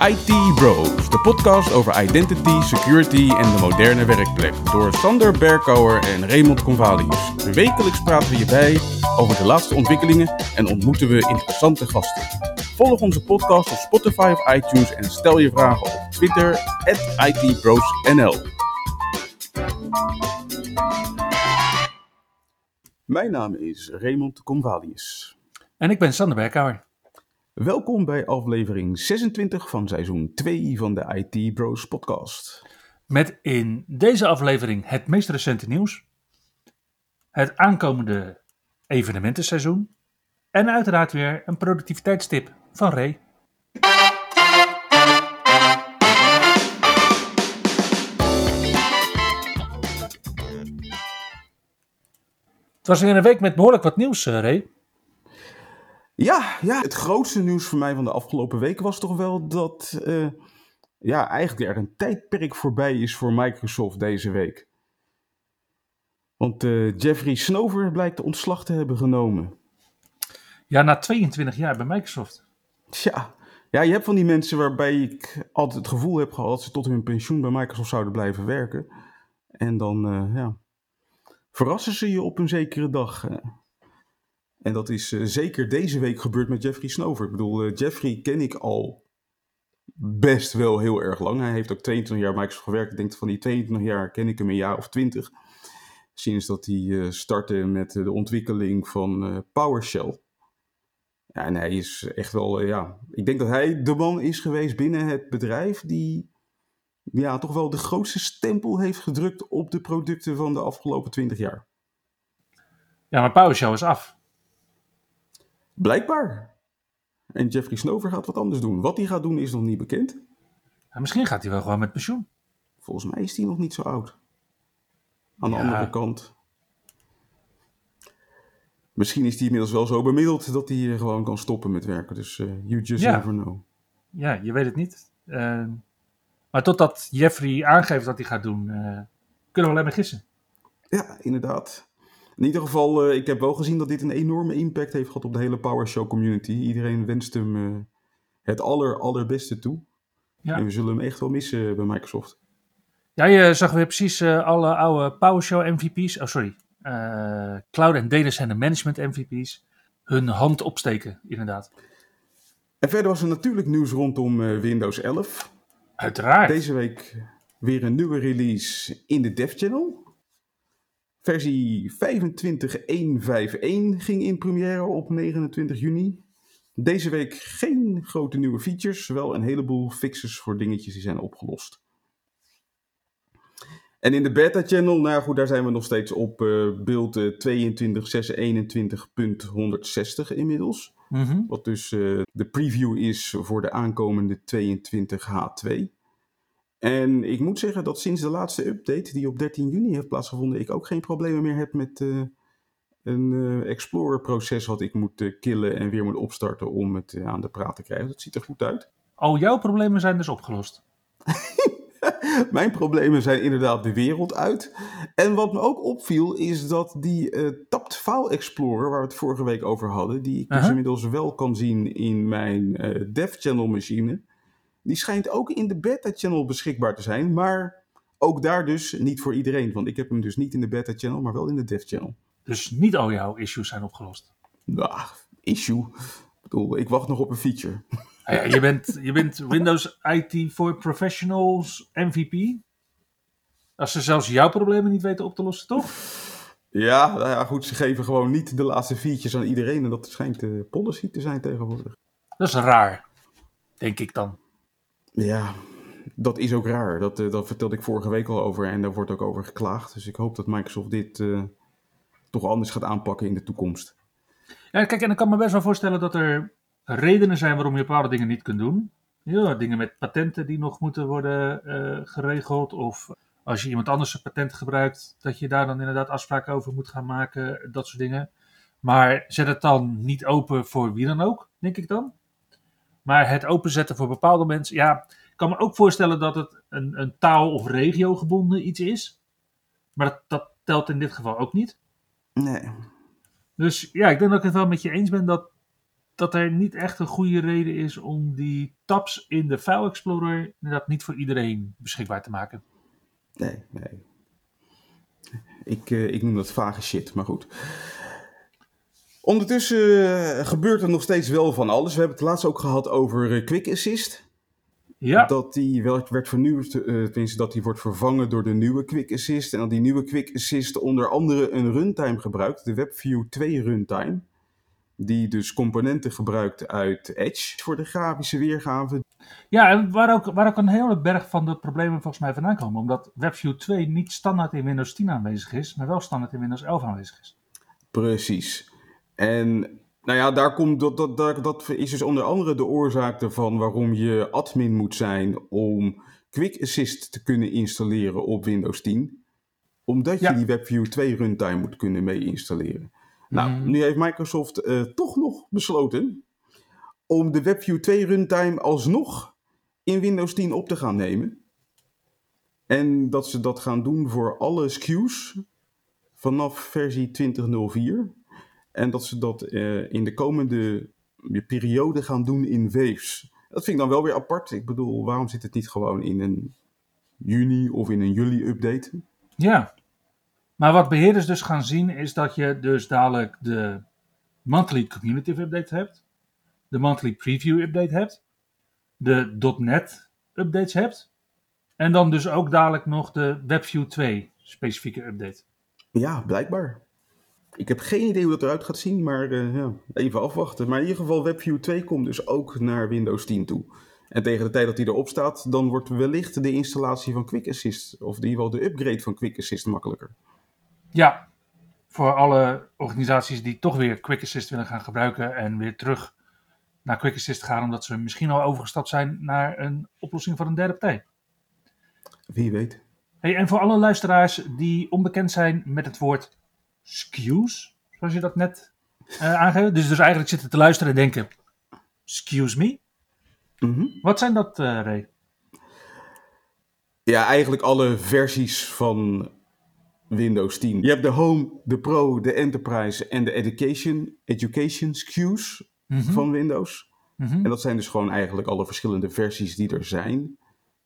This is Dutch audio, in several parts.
IT Bros, de podcast over identity, security en de moderne werkplek. Door Sander Berkouwer en Raymond Convalius. Wekelijks praten we je bij over de laatste ontwikkelingen en ontmoeten we interessante gasten. Volg onze podcast op Spotify of iTunes en stel je vragen op Twitter, ITBrosNL. Mijn naam is Raymond Convalius. En ik ben Sander Berkouwer. Welkom bij aflevering 26 van seizoen 2 van de IT Bros podcast. Met in deze aflevering het meest recente nieuws, het aankomende evenementenseizoen en uiteraard weer een productiviteitstip van Ray. Het was weer een week met behoorlijk wat nieuws, eh, Ray. Ja, ja, het grootste nieuws voor mij van de afgelopen week was toch wel dat uh, ja, eigenlijk er een tijdperk voorbij is voor Microsoft deze week. Want uh, Jeffrey Snover blijkt de ontslag te hebben genomen. Ja, na 22 jaar bij Microsoft. Tja, ja, je hebt van die mensen waarbij ik altijd het gevoel heb gehad dat ze tot hun pensioen bij Microsoft zouden blijven werken. En dan, uh, ja, verrassen ze je op een zekere dag. En dat is uh, zeker deze week gebeurd met Jeffrey Snover. Ik bedoel, uh, Jeffrey ken ik al best wel heel erg lang. Hij heeft ook 22 jaar Microsoft gewerkt. Ik denk van die 22 jaar ken ik hem een jaar of 20. Sinds dat hij uh, startte met de ontwikkeling van PowerShell. Ja, en hij is echt wel, ja, ik denk dat hij de man is geweest binnen het bedrijf die ja, toch wel de grootste stempel heeft gedrukt op de producten van de afgelopen 20 jaar. Ja, maar PowerShell is af. Blijkbaar. En Jeffrey Snover gaat wat anders doen. Wat hij gaat doen is nog niet bekend. Ja, misschien gaat hij wel gewoon met pensioen. Volgens mij is hij nog niet zo oud. Aan de ja. andere kant. Misschien is hij inmiddels wel zo bemiddeld dat hij gewoon kan stoppen met werken. Dus uh, you just ja. never know. Ja, je weet het niet. Uh, maar totdat Jeffrey aangeeft wat hij gaat doen, uh, kunnen we alleen maar gissen. Ja, inderdaad. In ieder geval, uh, ik heb wel gezien dat dit een enorme impact heeft gehad op de hele PowerShell community. Iedereen wenst hem uh, het aller, allerbeste toe. Ja. En we zullen hem echt wel missen bij Microsoft. Ja, je zag weer precies uh, alle oude PowerShell MVP's, oh sorry, Cloud en Data Center Management MVP's, hun hand opsteken, inderdaad. En verder was er natuurlijk nieuws rondom Windows 11. Uiteraard. Deze week weer een nieuwe release in de Dev Channel. Versie 25.151 ging in première op 29 juni. Deze week geen grote nieuwe features, wel een heleboel fixes voor dingetjes die zijn opgelost. En in de beta channel, nou goed, daar zijn we nog steeds op uh, beeld uh, 22.621.160 inmiddels. Mm -hmm. Wat dus uh, de preview is voor de aankomende 22H2. En ik moet zeggen dat sinds de laatste update, die op 13 juni heeft plaatsgevonden, ik ook geen problemen meer heb met uh, een uh, Explorer-proces wat ik moet uh, killen en weer moet opstarten om het aan de praat te krijgen. Dat ziet er goed uit. Al jouw problemen zijn dus opgelost? Mijn problemen zijn inderdaad de wereld uit. En wat me ook opviel is dat die Tapt File Explorer, waar we het vorige week over hadden, die ik dus inmiddels wel kan zien in mijn Dev Channel machine, die schijnt ook in de beta channel beschikbaar te zijn, maar ook daar dus niet voor iedereen. Want ik heb hem dus niet in de beta channel, maar wel in de dev channel. Dus niet al jouw issues zijn opgelost? Nou, issue? Ik bedoel, ik wacht nog op een feature. Ja, je, bent, je bent Windows IT for Professionals MVP. Als ze zelfs jouw problemen niet weten op te lossen, toch? Ja, nou ja, goed, ze geven gewoon niet de laatste features aan iedereen. En dat schijnt de policy te zijn tegenwoordig. Dat is raar, denk ik dan. Ja, dat is ook raar. Dat, uh, dat vertelde ik vorige week al over en daar wordt ook over geklaagd. Dus ik hoop dat Microsoft dit uh, toch anders gaat aanpakken in de toekomst. Ja, kijk, en ik kan me best wel voorstellen dat er redenen zijn waarom je bepaalde dingen niet kunt doen. Ja, dingen met patenten die nog moeten worden uh, geregeld. Of als je iemand anders een patent gebruikt, dat je daar dan inderdaad afspraken over moet gaan maken. Dat soort dingen. Maar zet het dan niet open voor wie dan ook, denk ik dan. Maar het openzetten voor bepaalde mensen, ja, ik kan me ook voorstellen dat het een, een taal- of regiogebonden iets is. Maar dat, dat, telt in dit geval ook niet. Nee. Dus ja, ik denk dat ik het wel met je eens ben dat dat er niet echt een goede reden is om die tabs in de File Explorer inderdaad niet voor iedereen beschikbaar te maken. Nee, nee. Ik, uh, ik noem dat vage shit, maar goed. Ondertussen uh, gebeurt er nog steeds wel van alles. We hebben het laatst ook gehad over uh, Quick Assist. Ja. Dat die werd vernieuwd, tenminste dat die wordt vervangen door de nieuwe Quick Assist. En dat die nieuwe Quick Assist onder andere een runtime gebruikt, de WebView 2 runtime die dus componenten gebruikt uit Edge voor de grafische weergave. Ja, en waar ook, waar ook een hele berg van de problemen volgens mij vandaan komen. Omdat WebView 2 niet standaard in Windows 10 aanwezig is, maar wel standaard in Windows 11 aanwezig is. Precies. En nou ja, daar komt, dat, dat, dat, dat is dus onder andere de oorzaak ervan waarom je admin moet zijn om Quick Assist te kunnen installeren op Windows 10. Omdat je die WebView 2 runtime moet kunnen mee installeren. Nou, Mhm. nu heeft Microsoft eh, toch nog besloten om de WebView 2 runtime alsnog in Windows 10 op te gaan nemen. En dat ze dat gaan doen voor alle SKU's vanaf versie 2004. En dat ze dat eh, in de komende periode gaan doen in waves. Dat vind ik dan wel weer apart. Ik bedoel, waarom zit het niet gewoon in een juni of in een juli update? Ja. Maar wat beheerders dus gaan zien is dat je dus dadelijk de monthly community update hebt. De monthly preview update hebt. De .NET updates hebt. En dan dus ook dadelijk nog de WebView 2 specifieke update. Ja, blijkbaar. Ik heb geen idee hoe dat eruit gaat zien, maar uh, ja, even afwachten. Maar in ieder geval, WebView 2 komt dus ook naar Windows 10 toe. En tegen de tijd dat die erop staat, dan wordt wellicht de installatie van Quick Assist, of in ieder geval de upgrade van Quick Assist makkelijker. Ja, voor alle organisaties die toch weer Quick Assist willen gaan gebruiken en weer terug naar Quick Assist gaan, omdat ze misschien al overgestapt zijn naar een oplossing van een derde partij. Wie weet. Hey, en voor alle luisteraars die onbekend zijn met het woord SKU's, zoals je dat net uh, aangeeft, dus, dus eigenlijk zitten te luisteren en denken, excuse me? Mm -hmm. Wat zijn dat, uh, Ray? Ja, eigenlijk alle versies van Windows 10. Je hebt de Home, de Pro, de Enterprise en de Education, education SKU's mm -hmm. van Windows. Mm -hmm. En dat zijn dus gewoon eigenlijk alle verschillende versies die er zijn.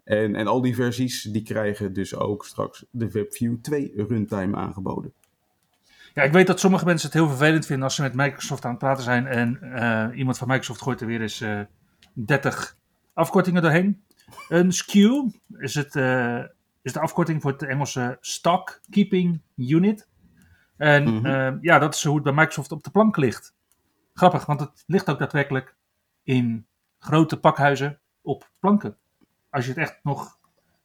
En, en al die versies die krijgen dus ook straks de WebView 2 runtime aangeboden. Ja, ik weet dat sommige mensen het heel vervelend vinden als ze met Microsoft aan het praten zijn en uh, iemand van Microsoft gooit er weer eens uh, 30 afkortingen doorheen. Een SKU is, het, uh, is de afkorting voor het Engelse Stock Keeping Unit. En mm -hmm. ja, dat is hoe het bij Microsoft op de plank ligt. Grappig, want het ligt ook daadwerkelijk in grote pakhuizen op planken. Als je het echt nog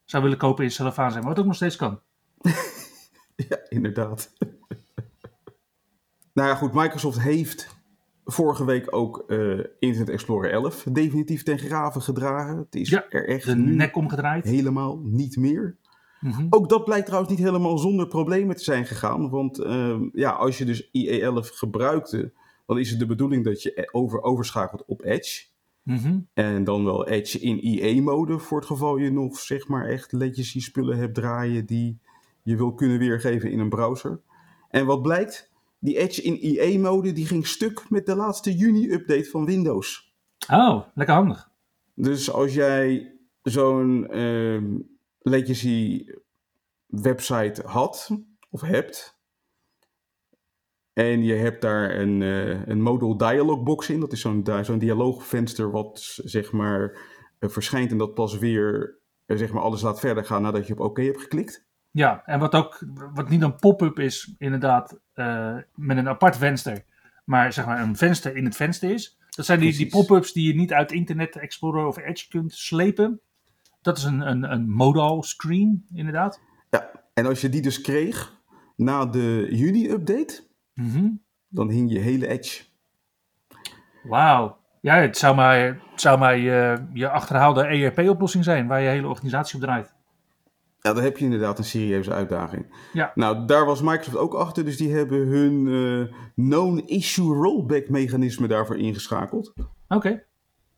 zou willen kopen in cellofaan zijn, wat ook nog steeds kan. ja, inderdaad. Nou ja, goed, Microsoft heeft vorige week ook uh, Internet Explorer 11 definitief ten graven gedragen. Het is ja, er echt de nek omgedraaid. helemaal niet meer. Mm -hmm. Ook dat blijkt trouwens niet helemaal zonder problemen te zijn gegaan. Want uh, ja, als je dus IE11 gebruikte, dan is het de bedoeling dat je over, overschakelt op Edge. Mm -hmm. En dan wel Edge in IE-mode voor het geval je nog zeg maar echt legacy spullen hebt draaien die je wil kunnen weergeven in een browser. En wat blijkt? Die Edge in IE-mode die ging stuk met de laatste juni-update van Windows. Oh, lekker handig. Dus als jij zo'n uh, legacy website had of hebt en je hebt daar een, uh, een modal dialog box in. Dat is zo'n zo'n dialoogvenster wat zeg maar uh, verschijnt en dat pas weer uh, zeg maar alles laat verder gaan nadat je op oké OK hebt geklikt. Ja, en wat ook wat niet een pop-up is inderdaad uh, met een apart venster, maar zeg maar een venster in het venster is. Dat zijn die, die pop-ups die je niet uit Internet Explorer of Edge kunt slepen. Dat is een, een, een modal screen inderdaad. Ja, en als je die dus kreeg na de juni-update, mm -hmm. dan hing je hele Edge. Wauw. Ja, het zou maar, het zou maar je, je achterhaalde ERP-oplossing zijn waar je hele organisatie op draait. Ja, dan heb je inderdaad een serieuze uitdaging. Ja. Nou, daar was Microsoft ook achter, dus die hebben hun uh, known issue rollback mechanisme daarvoor ingeschakeld. Oké. Okay.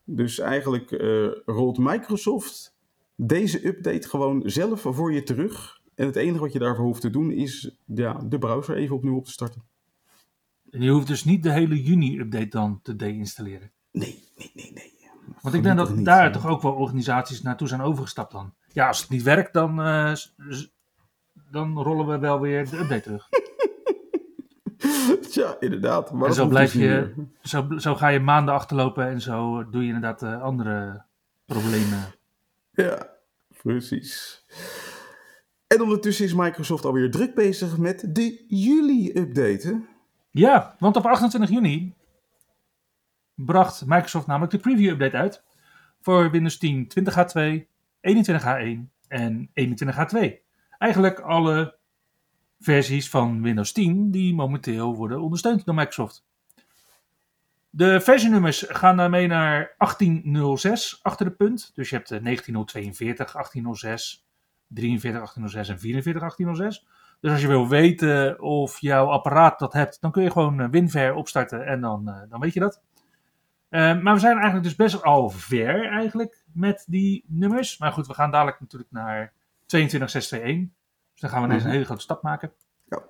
Dus eigenlijk uh, rolt Microsoft deze update gewoon zelf voor je terug. En het enige wat je daarvoor hoeft te doen is ja, de browser even opnieuw op te starten. En je hoeft dus niet de hele juni-update dan te deinstalleren. Nee, nee, nee, nee. Want ik denk dat niet, daar ja. toch ook wel organisaties naartoe zijn overgestapt dan. Ja, als het niet werkt, dan, eh, dan rollen we wel weer de update terug. Tja, inderdaad. Maar en zo blijf dus je, zo, zo ga je maanden achterlopen en zo doe je inderdaad eh, andere problemen. Ja, precies. En ondertussen is Microsoft alweer druk bezig met de juli-update. Ja, want op 28 juni bracht Microsoft namelijk de preview-update uit voor Windows 10 20H2, 21H1 en 21H2. Eigenlijk alle versies van Windows 10 die momenteel worden ondersteund door Microsoft. De versienummers gaan daarmee naar 1806 achter de punt. Dus je hebt eh, 19042, 1806, 43, 1806 en 44, 1806. Dus als je wil weten of jouw apparaat dat hebt, dan kun je gewoon eh, WinVer opstarten en dan, eh, dan weet je dat. Eh, maar we zijn eigenlijk dus best al ver eigenlijk met die nummers. Maar goed, we gaan dadelijk natuurlijk naar 22621. Dus dan gaan we ineens een Mhm. hele grote stap maken. Ja.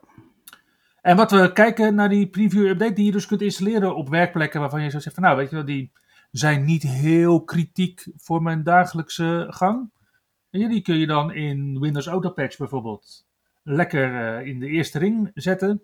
En wat we kijken naar die preview update die je dus kunt installeren op werkplekken waarvan je zo zegt van nou weet je wel, die zijn niet heel kritiek voor mijn dagelijkse gang. En die kun je dan in Windows Auto Patch bijvoorbeeld lekker eh, in de eerste ring zetten.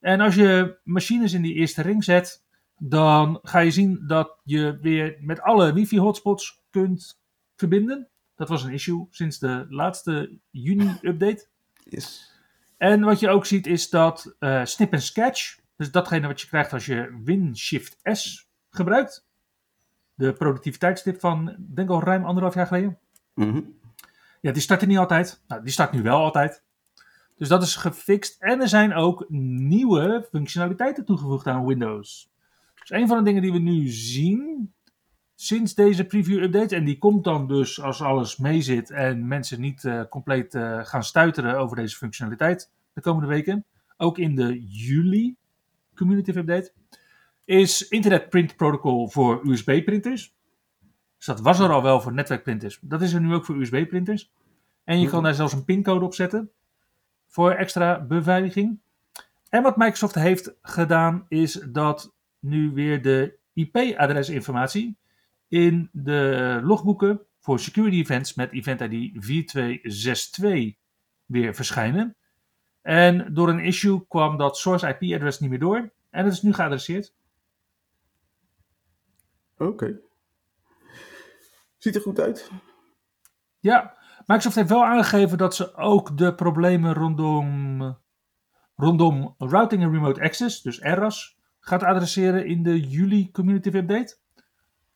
En als je machines in die eerste ring zet, dan ga je zien dat je weer met alle wifi hotspots kunt verbinden. Dat was een issue sinds de laatste juni update. Yes. En wat je ook ziet is dat eh, snip en sketch, dus datgene wat je krijgt als je Win-Shift-S gebruikt, de productiviteitstip van, denk al ruim anderhalf jaar geleden. Mhm. Ja, die startte niet altijd. Nou, die start nu wel altijd. Dus dat is gefixt. En er zijn ook nieuwe functionaliteiten toegevoegd aan Windows. Dus een van de dingen die we nu zien sinds deze preview update, en die komt dan dus als alles meezit en mensen niet eh, compleet eh, gaan stuiteren over deze functionaliteit de komende weken, ook in de juli community update, is Internet Print Protocol voor USB-printers. Dus dat was er al wel voor netwerkprinters. Dat is er nu ook voor USB-printers. En je kan daar zelfs een pincode op zetten voor extra beveiliging. En wat Microsoft heeft gedaan is dat nu weer de IP-adresinformatie in de logboeken voor security events met event ID 4262 weer verschijnen. En door een issue kwam dat source IP-adres niet meer door. En het is nu geadresseerd. Oké. Ziet er goed uit. Ja, Microsoft heeft wel aangegeven dat ze ook de problemen rondom, rondom routing en remote access, dus RAS, gaat adresseren in de juli community update.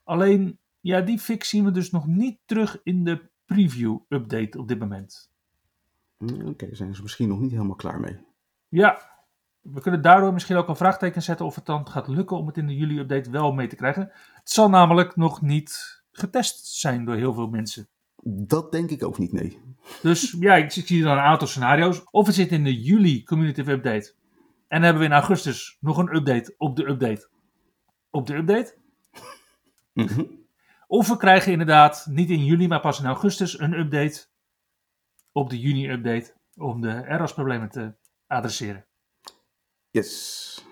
Alleen, ja, die fix zien we dus nog niet terug in de preview update op dit moment. Hm, Oké, zijn ze misschien nog niet helemaal klaar mee. Ja, we kunnen daardoor misschien ook een vraagteken zetten of het dan gaat lukken om het in de juli update wel mee te krijgen. Het zal namelijk nog niet getest zijn door heel veel mensen. Dat denk ik ook niet, nee. Dus ja, ik, ik zie dan een aantal scenario's. Of het zit in de juli community update. En hebben we in augustus nog een update op de update op de update. Mhm. Of we krijgen inderdaad niet in juli, maar pas in augustus een update op de juni update. Om de RAS-problemen te adresseren. Yes.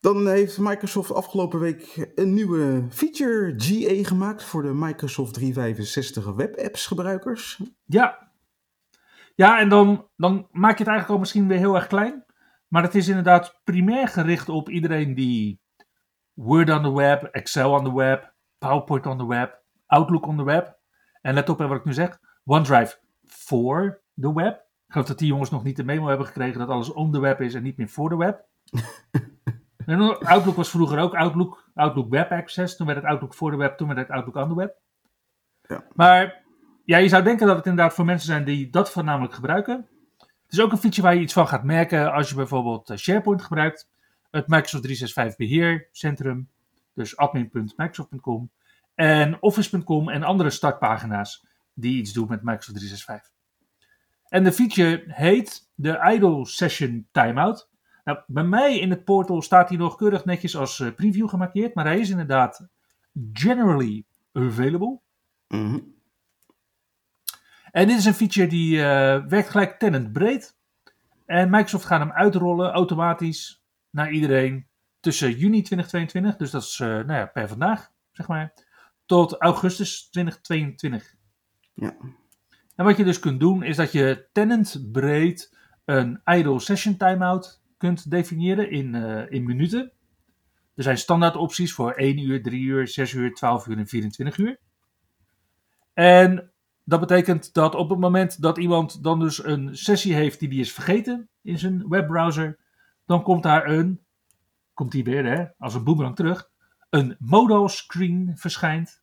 Dan heeft Microsoft afgelopen week een nieuwe feature GA gemaakt voor de Microsoft 365 web apps gebruikers. Ja. Ja, en dan, dan maak je het eigenlijk al misschien weer heel erg klein. Maar het is inderdaad primair gericht op iedereen die Word on the web, Excel on the web, PowerPoint on the web, Outlook on the web. En let op hè, wat ik nu zeg. OneDrive voor de web. Ik geloof dat die jongens nog niet de memo hebben gekregen dat alles on the web is en niet meer voor de web. En Outlook was vroeger ook Outlook, Outlook Web Access. Toen werd het Outlook voor de web, toen werd het Outlook on the web. Ja. Maar ja, je zou denken dat het inderdaad voor mensen zijn die dat voornamelijk gebruiken. Het is ook een feature waar je iets van gaat merken als je bijvoorbeeld eh, SharePoint gebruikt. Het Microsoft 365 beheercentrum, dus admin.microsoft.com. En Office.com en andere startpagina's die iets doen met Microsoft 365. En de feature heet de Idle Session Timeout. Nou, bij mij in het portal staat hij nog keurig netjes als eh, preview gemarkeerd, maar hij is inderdaad generally available. Mhm. En dit is een feature die eh, werkt gelijk tenant breed. En Microsoft gaat hem uitrollen automatisch naar iedereen tussen juni 2022, dus dat is uh, nou ja, per vandaag, zeg maar, tot augustus 2022. Ja. En wat je dus kunt doen, is dat je tenant breed een idle session timeout kunt definiëren in, uh, in minuten. Er zijn standaard opties voor 1 uur, 3 uur, 6 uur, 12 uur en 24 uur. En dat betekent dat op het moment dat iemand dan dus een sessie heeft die die is vergeten in zijn webbrowser, dan komt daar een, komt die weer hè, als een boomerang terug, een modal screen verschijnt.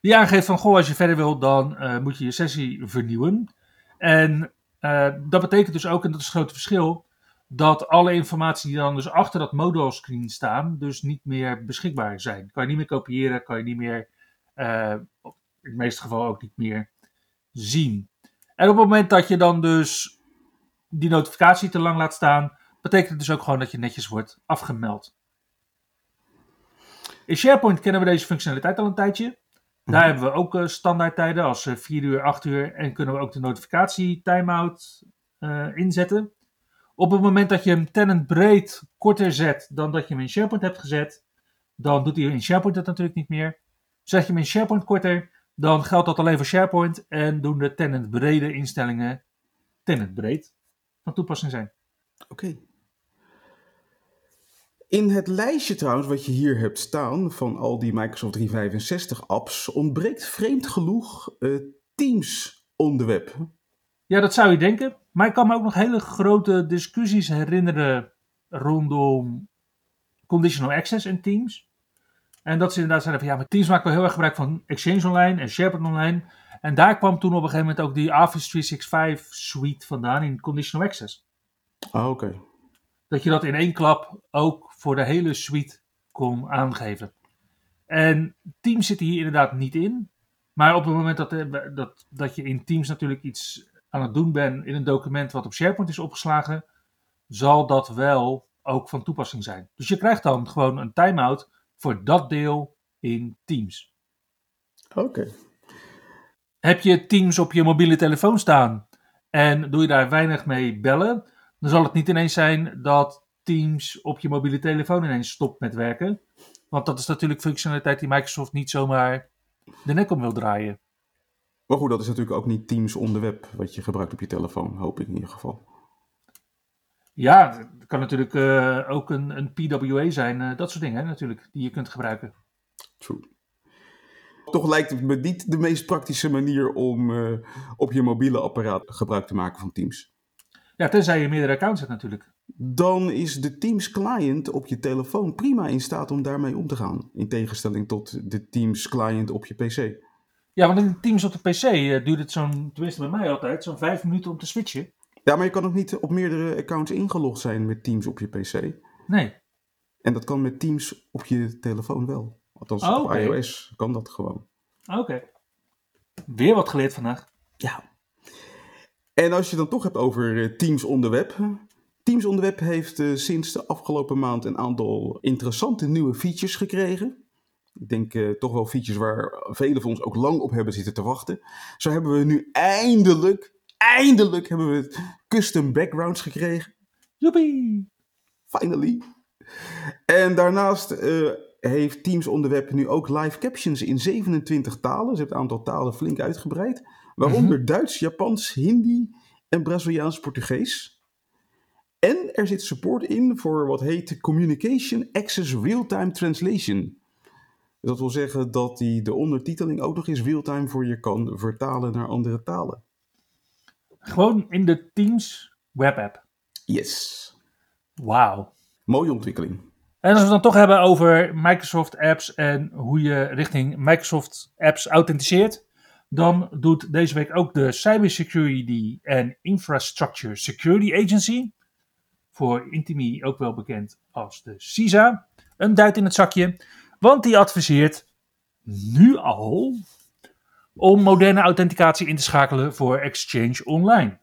Die aangeeft van, goh, als je verder wil, dan uh, moet je je sessie vernieuwen. En uh, dat betekent dus ook, en dat is het grote verschil, dat alle informatie die dan dus achter dat modal screen staan, dus niet meer beschikbaar zijn. Kan je niet meer kopiëren, kan je niet meer, in het meeste geval ook niet meer zien. En op het moment dat je dan dus die notificatie te lang laat staan, betekent het dus ook gewoon dat je netjes wordt afgemeld. In SharePoint kennen we deze functionaliteit al een tijdje. Daar mhm. hebben we ook uh, standaardtijden als 4 uur, 8 uur en kunnen we ook de notificatie timeout uh, inzetten. Op het moment dat je hem tenant breed korter zet dan dat je hem in SharePoint hebt gezet, dan doet hij in SharePoint het natuurlijk niet meer. Zet je hem in SharePoint korter, dan geldt dat alleen voor SharePoint en doen de tenant brede instellingen tenant breed van toepassing zijn. Oké. In het lijstje trouwens wat je hier hebt staan van al die Microsoft 365 apps ontbreekt vreemd genoeg uh, Teams on the web. Ja, dat zou je denken. Maar ik kan me ook nog hele grote discussies herinneren rondom conditional access in Teams. En dat ze inderdaad zeiden van ja, maar Teams maakt wel heel erg gebruik van Exchange Online en SharePoint Online. En daar kwam toen op een gegeven moment ook die Office 365 suite vandaan in conditional access. Ah, oké. Dat je dat in één klap ook voor de hele suite kon aangeven. En Teams zit hier inderdaad niet in. Maar op het moment dat, eh, dat, dat je in Teams natuurlijk iets aan het doen bent in een document wat op SharePoint is opgeslagen, zal dat wel ook van toepassing zijn. Dus je krijgt dan gewoon een timeout voor dat deel in Teams. Oké. Heb je Teams op je mobiele telefoon staan en doe je daar weinig mee bellen, dan zal het niet ineens zijn dat Teams op je mobiele telefoon ineens stopt met werken. Want dat is natuurlijk functionaliteit die Microsoft niet zomaar de nek om wil draaien. Maar goed, dat is natuurlijk ook niet Teams on the web wat je gebruikt op je telefoon, hoop ik in ieder geval. Ja, het kan natuurlijk uh, ook een, een PWA zijn, uh, dat soort dingen hè, natuurlijk, die je kunt gebruiken. True. Toch lijkt het me niet de meest praktische manier om uh, op je mobiele apparaat gebruik te maken van Teams. Ja, tenzij je meerdere accounts hebt natuurlijk. Dan is de Teams client op je telefoon prima in staat om daarmee om te gaan. In tegenstelling tot de Teams client op je PC. Ja, want in Teams op de PC duurt het zo'n, tenminste bij mij altijd, zo'n vijf minuten om te switchen. Ja, maar je kan ook niet op meerdere accounts ingelogd zijn met Teams op je PC. Nee. En dat kan met Teams op je telefoon wel. Althans, oh, op iOS kan dat gewoon. Oké. Weer wat geleerd vandaag. Ja. En als je dan toch hebt over eh, Teams on the web. Teams on the web heeft uh, sinds de afgelopen maand een aantal interessante nieuwe features gekregen. Ik denk uh, toch wel features waar velen van ons ook lang op hebben zitten te wachten. Zo hebben we nu eindelijk, eindelijk hebben we custom backgrounds gekregen. Joepie! Finally. En daarnaast uh, heeft Teams on the Web nu ook live captions in 27 talen. Ze hebben het aantal talen flink uitgebreid. Waaronder mm Duits, Japans, Hindi en Braziliaans Portugees. En er zit support in voor wat heet Communication Access Real-Time Translation. Dat wil zeggen dat die de ondertiteling ook nog eens real-time voor je kan vertalen naar andere talen. Gewoon in de Teams webapp. Yes. Wauw. Mooie ontwikkeling. En als we het dan toch hebben over Microsoft apps en hoe je richting Microsoft apps authenticeert, dan doet deze week ook de Cybersecurity and Infrastructure Security Agency, voor Intimi ook wel bekend als de CISA, een duit in het zakje. Want die adviseert nu al om moderne authenticatie in te schakelen voor Exchange Online.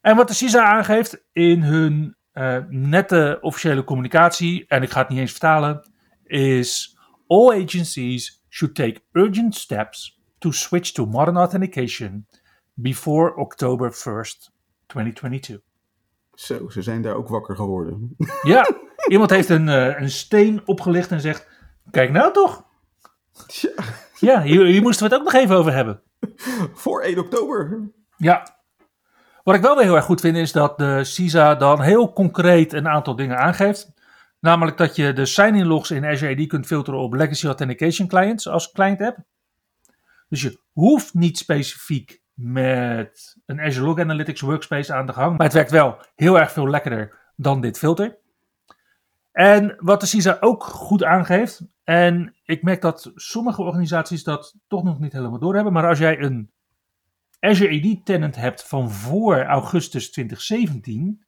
En wat de CISA aangeeft in hun uh, nette officiële communicatie, en ik ga het niet eens vertalen, is all agencies should take urgent steps to switch to modern authentication before October 1st, 2022. Zo, ze zijn daar ook wakker geworden. Ja, iemand heeft een, eh, een steen opgelicht en zegt: Kijk nou toch? Tja, Ja, hier, hier moesten we het ook nog even over hebben. voor 1 oktober. Ja. Wat ik wel weer heel erg goed vind is dat de CISA dan heel concreet een aantal dingen aangeeft. Namelijk dat je de sign-in logs in Azure AD kunt filteren op Legacy Authentication Clients als client app. Dus je hoeft niet specifiek met een Azure Log Analytics workspace aan de gang. Maar het werkt wel heel erg veel lekkerder dan dit filter. En wat de CISA ook goed aangeeft, en ik merk dat sommige organisaties dat toch nog niet helemaal doorhebben, maar als jij een Azure AD tenant hebt van voor augustus 2017,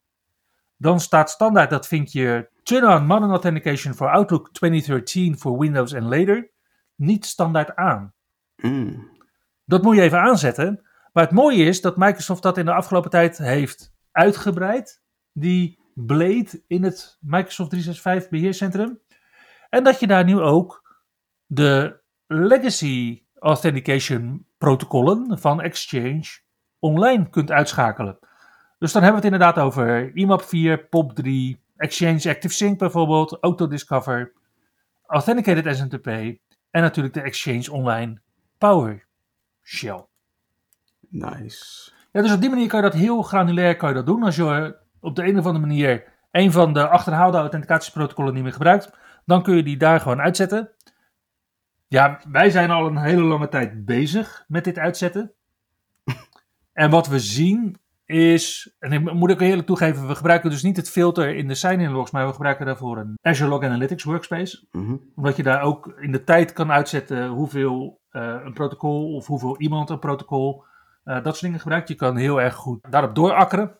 dan staat standaard, dat vind je Turn-on Modern Authentication for Outlook 2013 voor Windows en later, niet standaard aan. Mm. Dat moet je even aanzetten. Maar het mooie is dat Microsoft dat in de afgelopen tijd heeft uitgebreid. Die Blade in het Microsoft 365 beheercentrum. En dat je daar nu ook de legacy authentication protocollen van Exchange online kunt uitschakelen. Dus dan hebben we het inderdaad over IMAP 4, POP3, Exchange Active Sync bijvoorbeeld, Autodiscover, Authenticated SMTP en natuurlijk de Exchange Online PowerShell. Nice. Ja, dus op die manier kan je dat heel granulair kan je dat doen. Als je op de een of andere manier een van de achterhaalde authenticatieprotocollen niet meer gebruikt, dan kun je die daar gewoon uitzetten. Ja, wij zijn al een hele lange tijd bezig met dit uitzetten. En wat we zien is, en ik moet ook eerlijk toegeven, we gebruiken dus niet het filter in de sign-in logs, maar we gebruiken daarvoor een Azure Log Analytics workspace. Mhm. Omdat je daar ook in de tijd kan uitzetten hoeveel eh, een protocol of hoeveel iemand een protocol, eh, dat soort dingen gebruikt. Je kan heel erg goed daarop doorakkeren.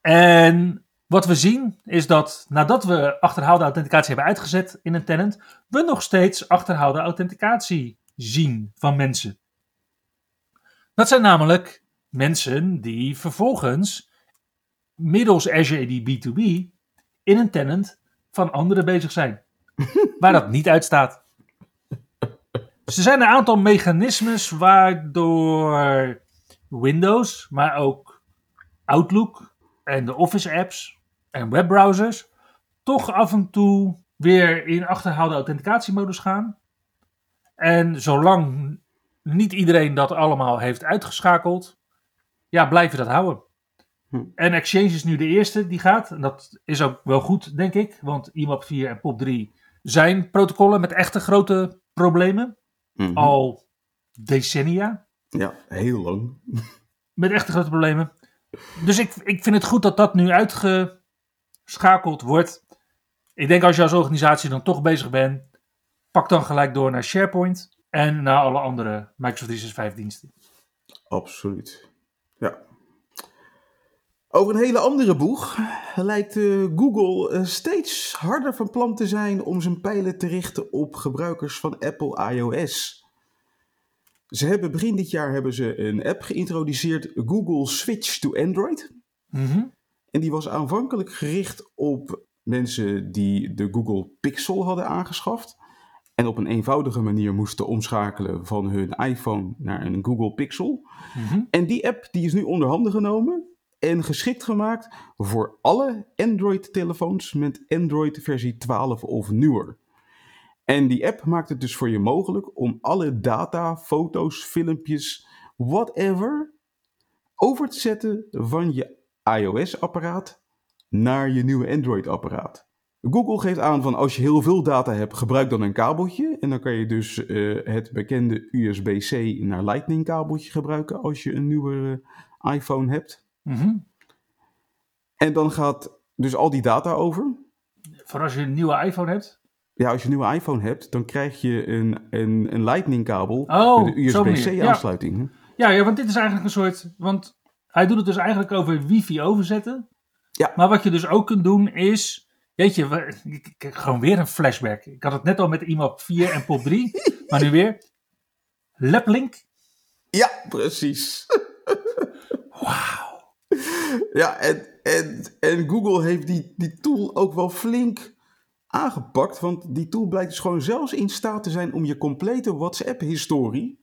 En wat we zien is dat nadat we achterhaalde authenticatie hebben uitgezet in een tenant, we nog steeds achterhaalde authenticatie zien van mensen. Dat zijn namelijk mensen die vervolgens middels Azure AD B2B in een tenant van anderen bezig zijn. waar dat niet uitstaat. Dus er zijn een aantal mechanismes waardoor Windows, maar ook Outlook en de Office apps en webbrowsers toch af en toe weer in achterhaalde authenticatiemodus gaan. En zolang niet iedereen dat allemaal heeft uitgeschakeld, ja, blijf je dat houden. Hm. En Exchange is nu de eerste die gaat. En dat is ook wel goed, denk ik. Want IMAP 4 en POP3 zijn protocollen met echte grote problemen. Mhm. Al decennia. Ja, heel lang. Met echte grote problemen. Dus ik, ik vind het goed dat dat nu uitgeschakeld wordt. Ik denk als je als organisatie dan toch bezig bent, pak dan gelijk door naar SharePoint en naar alle andere Microsoft 365 diensten. Absoluut. Ja. Over een hele andere boeg lijkt eh, Google eh, steeds harder van plan te zijn om zijn pijlen te richten op gebruikers van Apple iOS. Ze hebben begin dit jaar hebben ze een app geïntroduceerd, Google Switch to Android. Mhm. En die was aanvankelijk gericht op mensen die de Google Pixel hadden aangeschaft. En op een eenvoudige manier moesten omschakelen van hun iPhone naar een Google Pixel. Mhm. En die app die is nu onder handen genomen en geschikt gemaakt voor alle Android-telefoons met Android versie 12 of nieuwer. En die app maakt het dus voor je mogelijk om alle data, foto's, filmpjes, whatever, over te zetten van je iOS-apparaat naar je nieuwe Android-apparaat. Google geeft aan van als je heel veel data hebt, gebruik dan een kabeltje. En dan kan je dus eh, het bekende USB-C naar Lightning kabeltje gebruiken als je een nieuwe eh, iPhone hebt. Mhm. En dan gaat dus al die data over. Voor als je een nieuwe iPhone hebt. Ja, als je een nieuwe iPhone hebt, dan krijg je een, een, een Lightning kabel Oh, met een. USB-C Ja. aansluiting. Ja, ja, want dit is eigenlijk een soort. Want hij doet het dus eigenlijk over wifi overzetten. Ja. Maar wat je dus ook kunt doen is. Jeetje, we- ik, ik, ik- gewoon weer een flashback. Ik had het net al met IMAP 4 en POP 3. maar nu weer. Laplink. Ja, precies. Wauw. Ja, en, en, en Google heeft die, die tool ook wel flink aangepakt. Want die tool blijkt dus gewoon zelfs in staat te zijn om je complete WhatsApp-historie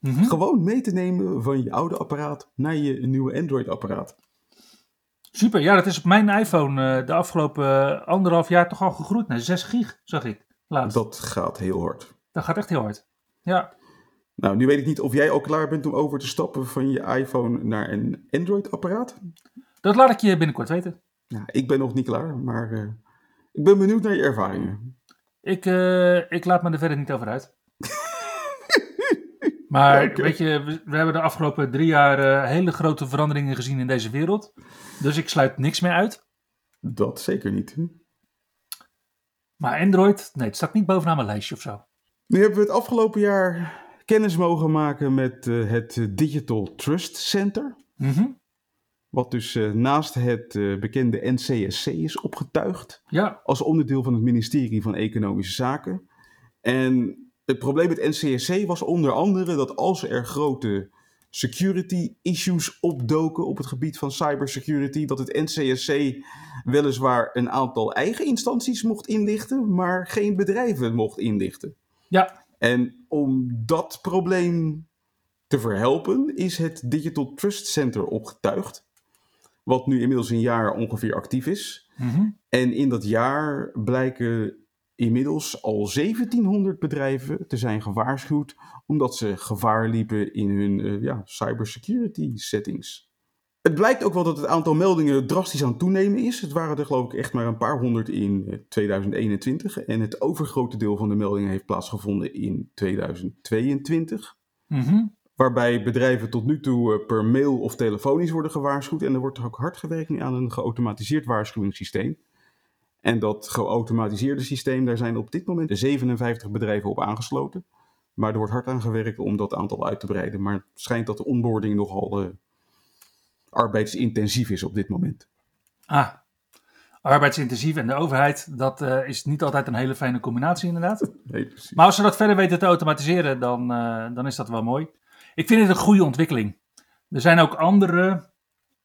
Mhm. gewoon mee te nemen van je oude apparaat naar je nieuwe Android-apparaat. Super, ja, dat is op mijn iPhone eh, de afgelopen eh, anderhalf jaar toch al gegroeid naar 6 gig, zag ik laatst. Dat, Dat gaat heel hard. gaat echt heel hard. Ja, Nou, nu weet ik niet of jij al klaar bent om over te stappen van je iPhone naar een Android-apparaat. dat laat ik je binnenkort weten. Ja, ik ben nog niet klaar, maar eh, ik ben benieuwd naar je ervaringen. Ik, ik laat me er verder niet over uit. Maar weet je, we, we hebben de afgelopen drie jaar eh, hele grote veranderingen gezien in deze wereld. Dus ik sluit niks meer uit. Dat zeker niet. Maar Android, nee, het staat niet bovenaan mijn lijstje of zo. Nu hebben we het afgelopen jaar kennis mogen maken met eh, het Digital Trust Center. Mhm. Wat dus eh, naast het bekende NCSC is opgetuigd. Ja, als onderdeel van het ministerie van Economische Zaken. En het probleem met NCSC was onder andere dat als er grote security issues opdoken op het gebied van cybersecurity, dat het NCSC weliswaar een aantal eigen instanties mocht inlichten, maar geen bedrijven mocht inlichten. ja, En om dat probleem te verhelpen, is het Digital Trust Center opgetuigd. Wat nu inmiddels een jaar ongeveer actief is. Mhm. En in dat jaar blijken inmiddels al 1700 bedrijven te zijn gewaarschuwd omdat ze gevaar liepen in hun eh, ja, cybersecurity settings. Het blijkt ook wel dat het aantal meldingen drastisch aan het toenemen is. Het waren er geloof ik echt maar een paar honderd in eh, 2021 en het overgrote deel van de meldingen heeft plaatsgevonden in 2022. Mhm. Waarbij bedrijven tot nu toe eh, per mail of telefonisch worden gewaarschuwd. En er wordt ook hard gewerkt nu aan een geautomatiseerd waarschuwingssysteem. En dat geautomatiseerde systeem, daar zijn op dit moment 57 bedrijven op aangesloten. Maar er wordt hard aan gewerkt om dat aantal uit te breiden. Maar het schijnt dat de onboarding nogal eh, arbeidsintensief is op dit moment. Ah, arbeidsintensief en de overheid, dat eh, is niet altijd een hele fijne combinatie inderdaad. Nee, precies. Maar als ze dat verder weten te automatiseren, dan, eh, dan is dat wel mooi. Ik vind het een goede ontwikkeling. Er zijn ook andere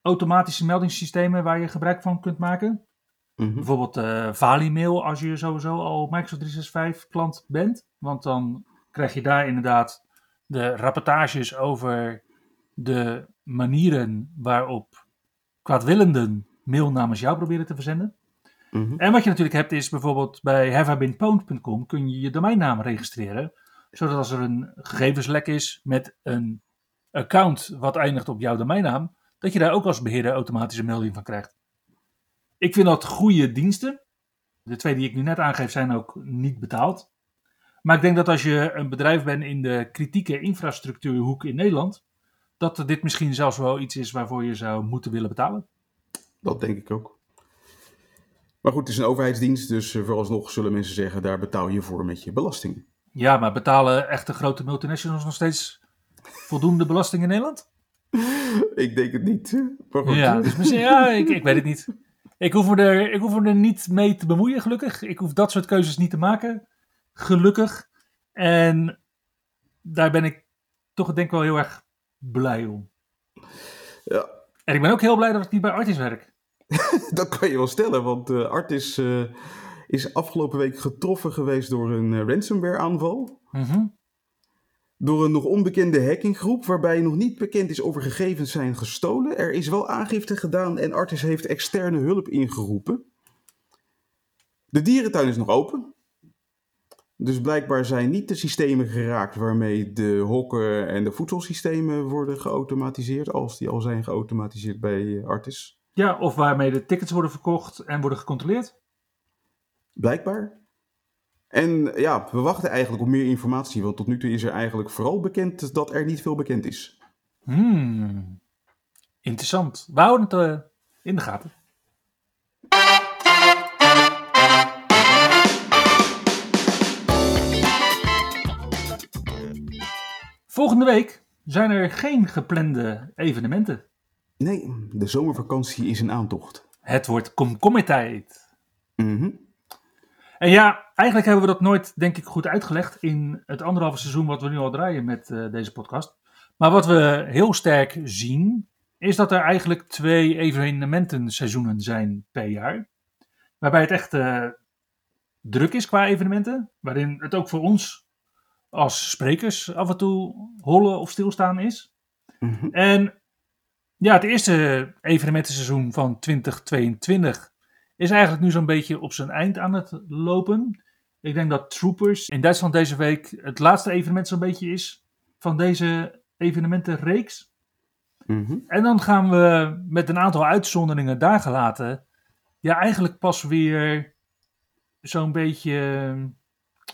automatische meldingssystemen waar je gebruik van kunt maken. Mhm. Bijvoorbeeld eh Valimail als je sowieso al Microsoft 365 klant bent. Want dan krijg je daar inderdaad de rapportages over de manieren waarop kwaadwillenden mail namens jou proberen te verzenden. Mhm. En wat je natuurlijk hebt is bijvoorbeeld bij haveibeenpwned.com kun je je domeinnaam registreren. Zodat als er een gegevenslek is met een account wat eindigt op jouw domeinnaam, dat je daar ook als beheerder automatische melding van krijgt. Ik vind dat goede diensten. De twee die ik nu net aangeef zijn ook niet betaald. Maar ik denk dat als je een bedrijf bent in de kritieke infrastructuurhoek in Nederland, dat dit misschien zelfs wel iets is waarvoor je zou moeten willen betalen. Dat denk ik ook. Maar goed, het is een overheidsdienst, dus eh, vooralsnog zullen mensen zeggen, daar betaal je voor met je belasting. Ja, maar betalen echte grote multinationals nog steeds voldoende belasting in Nederland? ik denk het niet. Maar goed. Ja, dus misschien, ja ik, ik weet het niet. Ik hoef, me er, ik hoef me er niet mee te bemoeien, gelukkig. Ik hoef dat soort keuzes niet te maken, gelukkig. En daar ben ik toch denk ik wel heel erg blij om. Ja, En ik ben ook heel blij dat ik niet bij Artis werk. dat kan je wel stellen, want eh Artis eh, is afgelopen week getroffen geweest door een eh, ransomware aanval. Mhm. Door een nog onbekende hackinggroep waarbij nog niet bekend is of er gegevens zijn gestolen. Er is wel aangifte gedaan en Artis heeft externe hulp ingeroepen. De dierentuin is nog open. Dus blijkbaar zijn niet de systemen geraakt waarmee de hokken en de voedselsystemen worden geautomatiseerd, als die al zijn geautomatiseerd bij eh, Artis. Ja, of waarmee de tickets worden verkocht en worden gecontroleerd. Blijkbaar. En ja, we wachten eigenlijk op meer informatie, want tot nu toe is er eigenlijk vooral bekend dat er niet veel bekend is. Hmm. Interessant. We houden het eh, in de gaten. Volgende week zijn er geen geplande evenementen. Nee, de zomervakantie is in aantocht. Het wordt komkommertijd. Mhm. En ja, eigenlijk hebben we dat nooit, denk ik, goed uitgelegd in het anderhalve seizoen wat we nu al draaien met eh, deze podcast. Maar wat we heel sterk zien, is dat er eigenlijk twee evenementenseizoenen zijn per jaar. Waarbij het echt eh, druk is qua evenementen. Waarin het ook voor ons als sprekers af en toe hollen of stilstaan is. Mhm. En Ja, het eerste evenementenseizoen van 2022 is eigenlijk nu zo'n beetje op zijn eind aan het lopen. Ik denk dat Troopers in Duitsland deze week het laatste evenement zo'n beetje is van deze evenementenreeks. Mhm. En dan gaan we met een aantal uitzonderingen daar gelaten. Ja, eigenlijk pas weer zo'n beetje eh,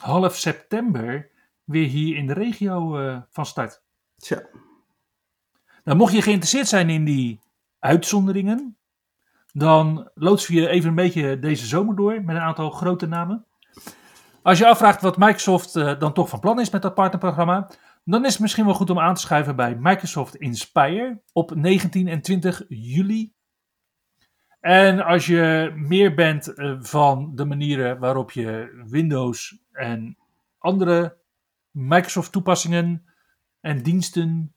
half september weer hier in de regio eh, van start. Tja, Nou, mocht je geïnteresseerd zijn in die uitzonderingen, dan loodsen we je even een beetje deze zomer door met een aantal grote namen. Als je afvraagt wat Microsoft eh, dan toch van plan is met dat partnerprogramma, dan is het misschien wel goed om aan te schuiven bij Microsoft Inspire op 19 en 20 juli. En als je meer bent eh, van de manieren waarop je Windows en andere Microsoft toepassingen en diensten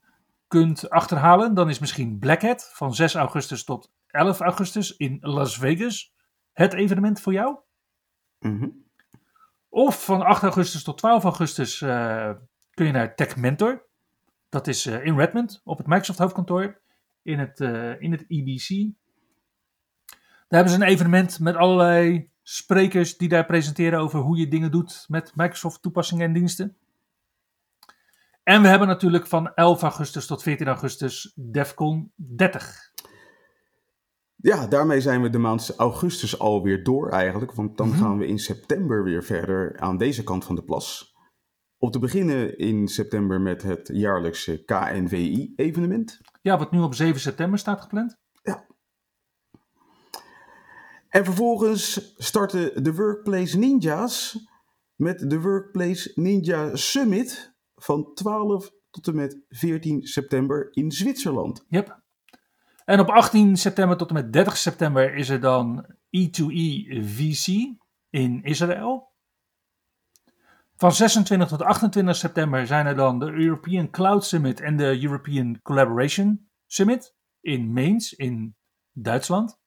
kunt achterhalen, dan is misschien Black Hat van 6 augustus tot 11 augustus in Las Vegas het evenement voor jou. Mhm. Of van 8 augustus tot 12 augustus eh, kun je naar Tech Mentor. Dat is eh, in Redmond op het Microsoft hoofdkantoor in het, eh, in het EBC. Daar hebben ze een evenement met allerlei sprekers die daar presenteren over hoe je dingen doet met Microsoft toepassingen en diensten. En we hebben natuurlijk van 11 augustus tot 14 augustus DEFCON 30. Ja, daarmee zijn we de maand augustus alweer door eigenlijk. Want dan Mhm. gaan we in september weer verder aan deze kant van de plas. Om te beginnen in september met het jaarlijkse KNVI-evenement. Ja, wat nu op 7 september staat gepland. En vervolgens starten de Workplace Ninja's met de Workplace Ninja Summit van 12 tot en met 14 september in Zwitserland. Yep. En op 18 september tot en met 30 september is er dan E E2E VC in Israël. Van 26 tot 28 september zijn er dan de European Cloud Summit en de European Collaboration Summit in Mainz in Duitsland.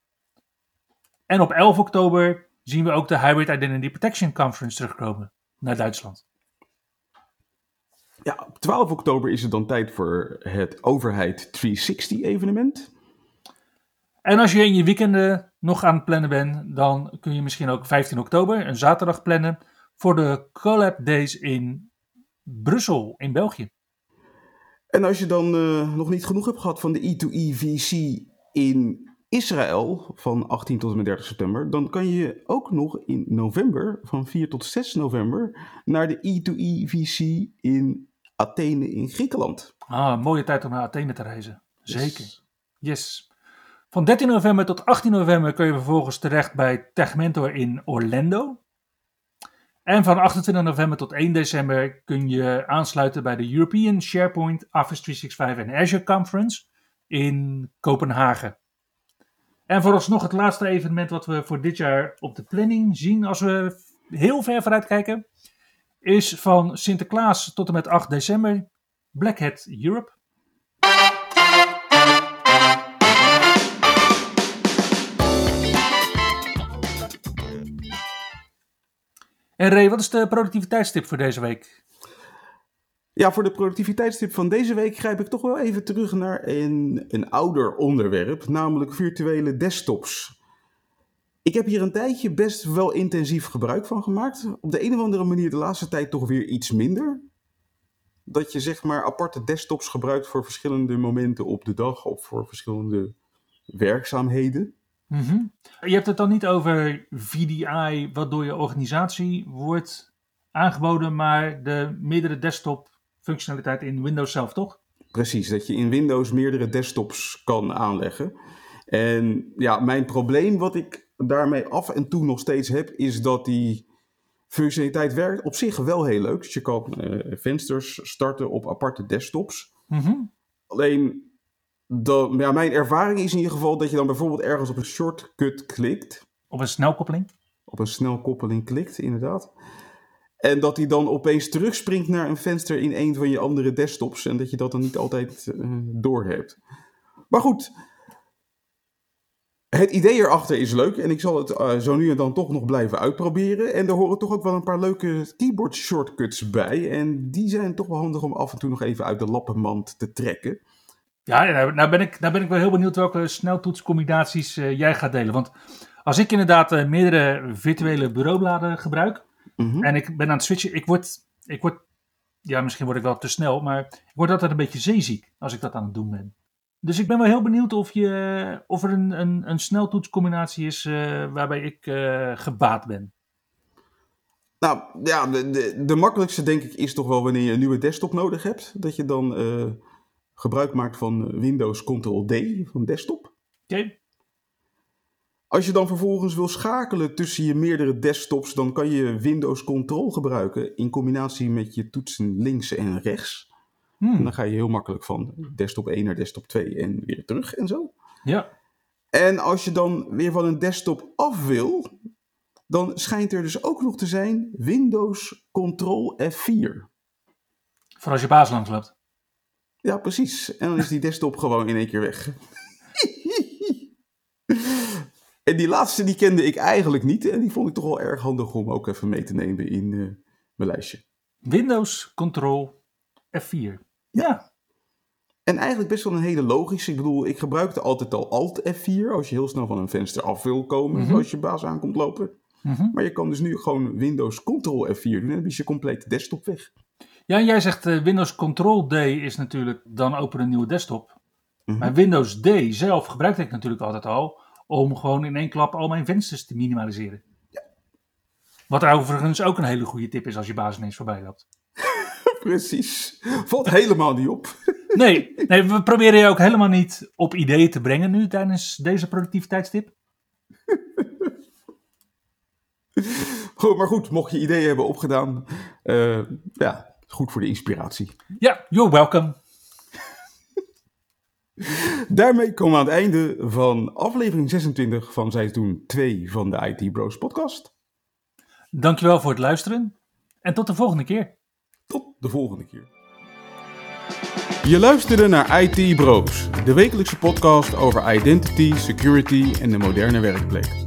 En op 11 oktober zien we ook de Hybrid Identity Protection Conference terugkomen naar Duitsland. Ja, op 12 oktober is het dan tijd voor het Overheid 360 evenement. En als je in je weekenden nog aan het plannen bent, dan kun je misschien ook 15 oktober, een zaterdag plannen, voor de Collab Days in Brussel, in België. En als je dan eh, nog niet genoeg hebt gehad van de E E2E VC in Israël van 18 tot en met 30 september, dan kan je ook nog in november, van 4 tot 6 november, naar de E E2E VC in Athene in Griekenland. Ah, mooie tijd om naar Athene te reizen. Zeker. Yes. Yes. Van 13 november tot 18 november kun je vervolgens terecht bij Tegmentor in Orlando. En van 28 november tot 1 december kun je aansluiten bij de European SharePoint Office 365 en Azure Conference in Kopenhagen. En vooralsnog het laatste evenement wat we voor dit jaar op de planning zien als we heel ver vooruit kijken, is van Sinterklaas tot en met 8 december Black Hat Europe. En Ray, wat is de productiviteitstip voor deze week? Ja, voor de productiviteitstip van deze week grijp ik toch wel even terug naar een, een ouder onderwerp, namelijk virtuele desktops. Ik heb hier een tijdje best wel intensief gebruik van gemaakt. Op de een of andere manier de laatste tijd toch weer iets minder. Dat je zeg maar aparte desktops gebruikt voor verschillende momenten op de dag of voor verschillende werkzaamheden. Mhm. Je hebt het dan niet over VDI, wat door je organisatie wordt aangeboden, maar de meerdere desktop functionaliteit in Windows zelf, toch? Precies, dat je in Windows meerdere desktops kan aanleggen. En ja, mijn probleem wat ik daarmee af en toe nog steeds heb, is dat die functionaliteit werkt op zich wel heel leuk. Dus je kan eh, vensters starten op aparte desktops. Mhm. Alleen, ja, mijn ervaring is in ieder geval dat je dan bijvoorbeeld ergens op een shortcut klikt. Op een snelkoppeling. Op een snelkoppeling klikt, inderdaad. En dat hij dan opeens terugspringt naar een venster in een van je andere desktops. En dat je dat dan niet altijd eh doorhebt. Maar goed. Het idee erachter is leuk. En ik zal het eh, zo nu en dan toch nog blijven uitproberen. En er horen toch ook wel een paar leuke keyboard shortcuts bij. En die zijn toch wel handig om af en toe nog even uit de lappenmand te trekken. Ja, nou, nou ben ik, nou ben ik wel heel benieuwd welke sneltoetscombinaties uh, jij gaat delen. Want als ik inderdaad uh, meerdere virtuele bureaubladen gebruik Mhm. en ik ben aan het switchen, ik word, ik word, ja misschien word ik wel te snel, maar ik word altijd een beetje zeeziek als ik dat aan het doen ben. Dus ik ben wel heel benieuwd of, je, of er een, een, een sneltoetscombinatie is uh, waarbij ik uh, gebaat ben. Nou ja, de, de, de, makkelijkste denk ik is toch wel wanneer je een nieuwe desktop nodig hebt. Dat je dan uh, gebruik maakt van Windows Ctrl-D van desktop. Oké. Okay. Als je dan vervolgens wil schakelen tussen je meerdere desktops, dan kan je Windows Control gebruiken in combinatie met je toetsen links en rechts. Hmm. En dan ga je heel makkelijk van desktop 1 naar desktop 2 en weer terug en zo. Ja. En als je dan weer van een desktop af wil, dan schijnt er dus ook nog te zijn Windows Control F4. Voor als je baas langs loopt. Ja, precies. En dan is die desktop gewoon in één keer weg. en die laatste die kende ik eigenlijk niet. En die vond ik toch wel erg handig om ook even mee te nemen in uh, mijn lijstje. Windows Control F4. Ja. En eigenlijk best wel een hele logische. Ik bedoel, ik gebruikte altijd al Alt F4 als je heel snel van een venster af wil komen. Mhm. Als je baas aankomt lopen. Mhm. Maar je kan dus nu gewoon Windows Control F4 doen. En dan is je complete desktop weg. Ja, en jij zegt uh, Windows Control D is natuurlijk dan open een nieuwe desktop. Mhm. Maar Windows D zelf gebruikte ik natuurlijk altijd al om gewoon in één klap al mijn vensters te minimaliseren. Wat overigens ook een hele goede tip is als je baas ineens voorbij loopt. Precies. Valt helemaal niet op. Nee, nee, we proberen je ook helemaal niet op ideeën te brengen nu tijdens deze productiviteitstip. Goed, maar goed, mocht je ideeën hebben opgedaan, uh, ja, goed voor de inspiratie. Ja, you're welcome. Daarmee komen we aan het einde van aflevering 26 van seizoen 2 van de IT Bros podcast. Dankjewel voor het luisteren en tot de volgende keer. Tot de volgende keer. Je luisterde naar IT Bros, de wekelijkse podcast over identity, security en de moderne werkplek.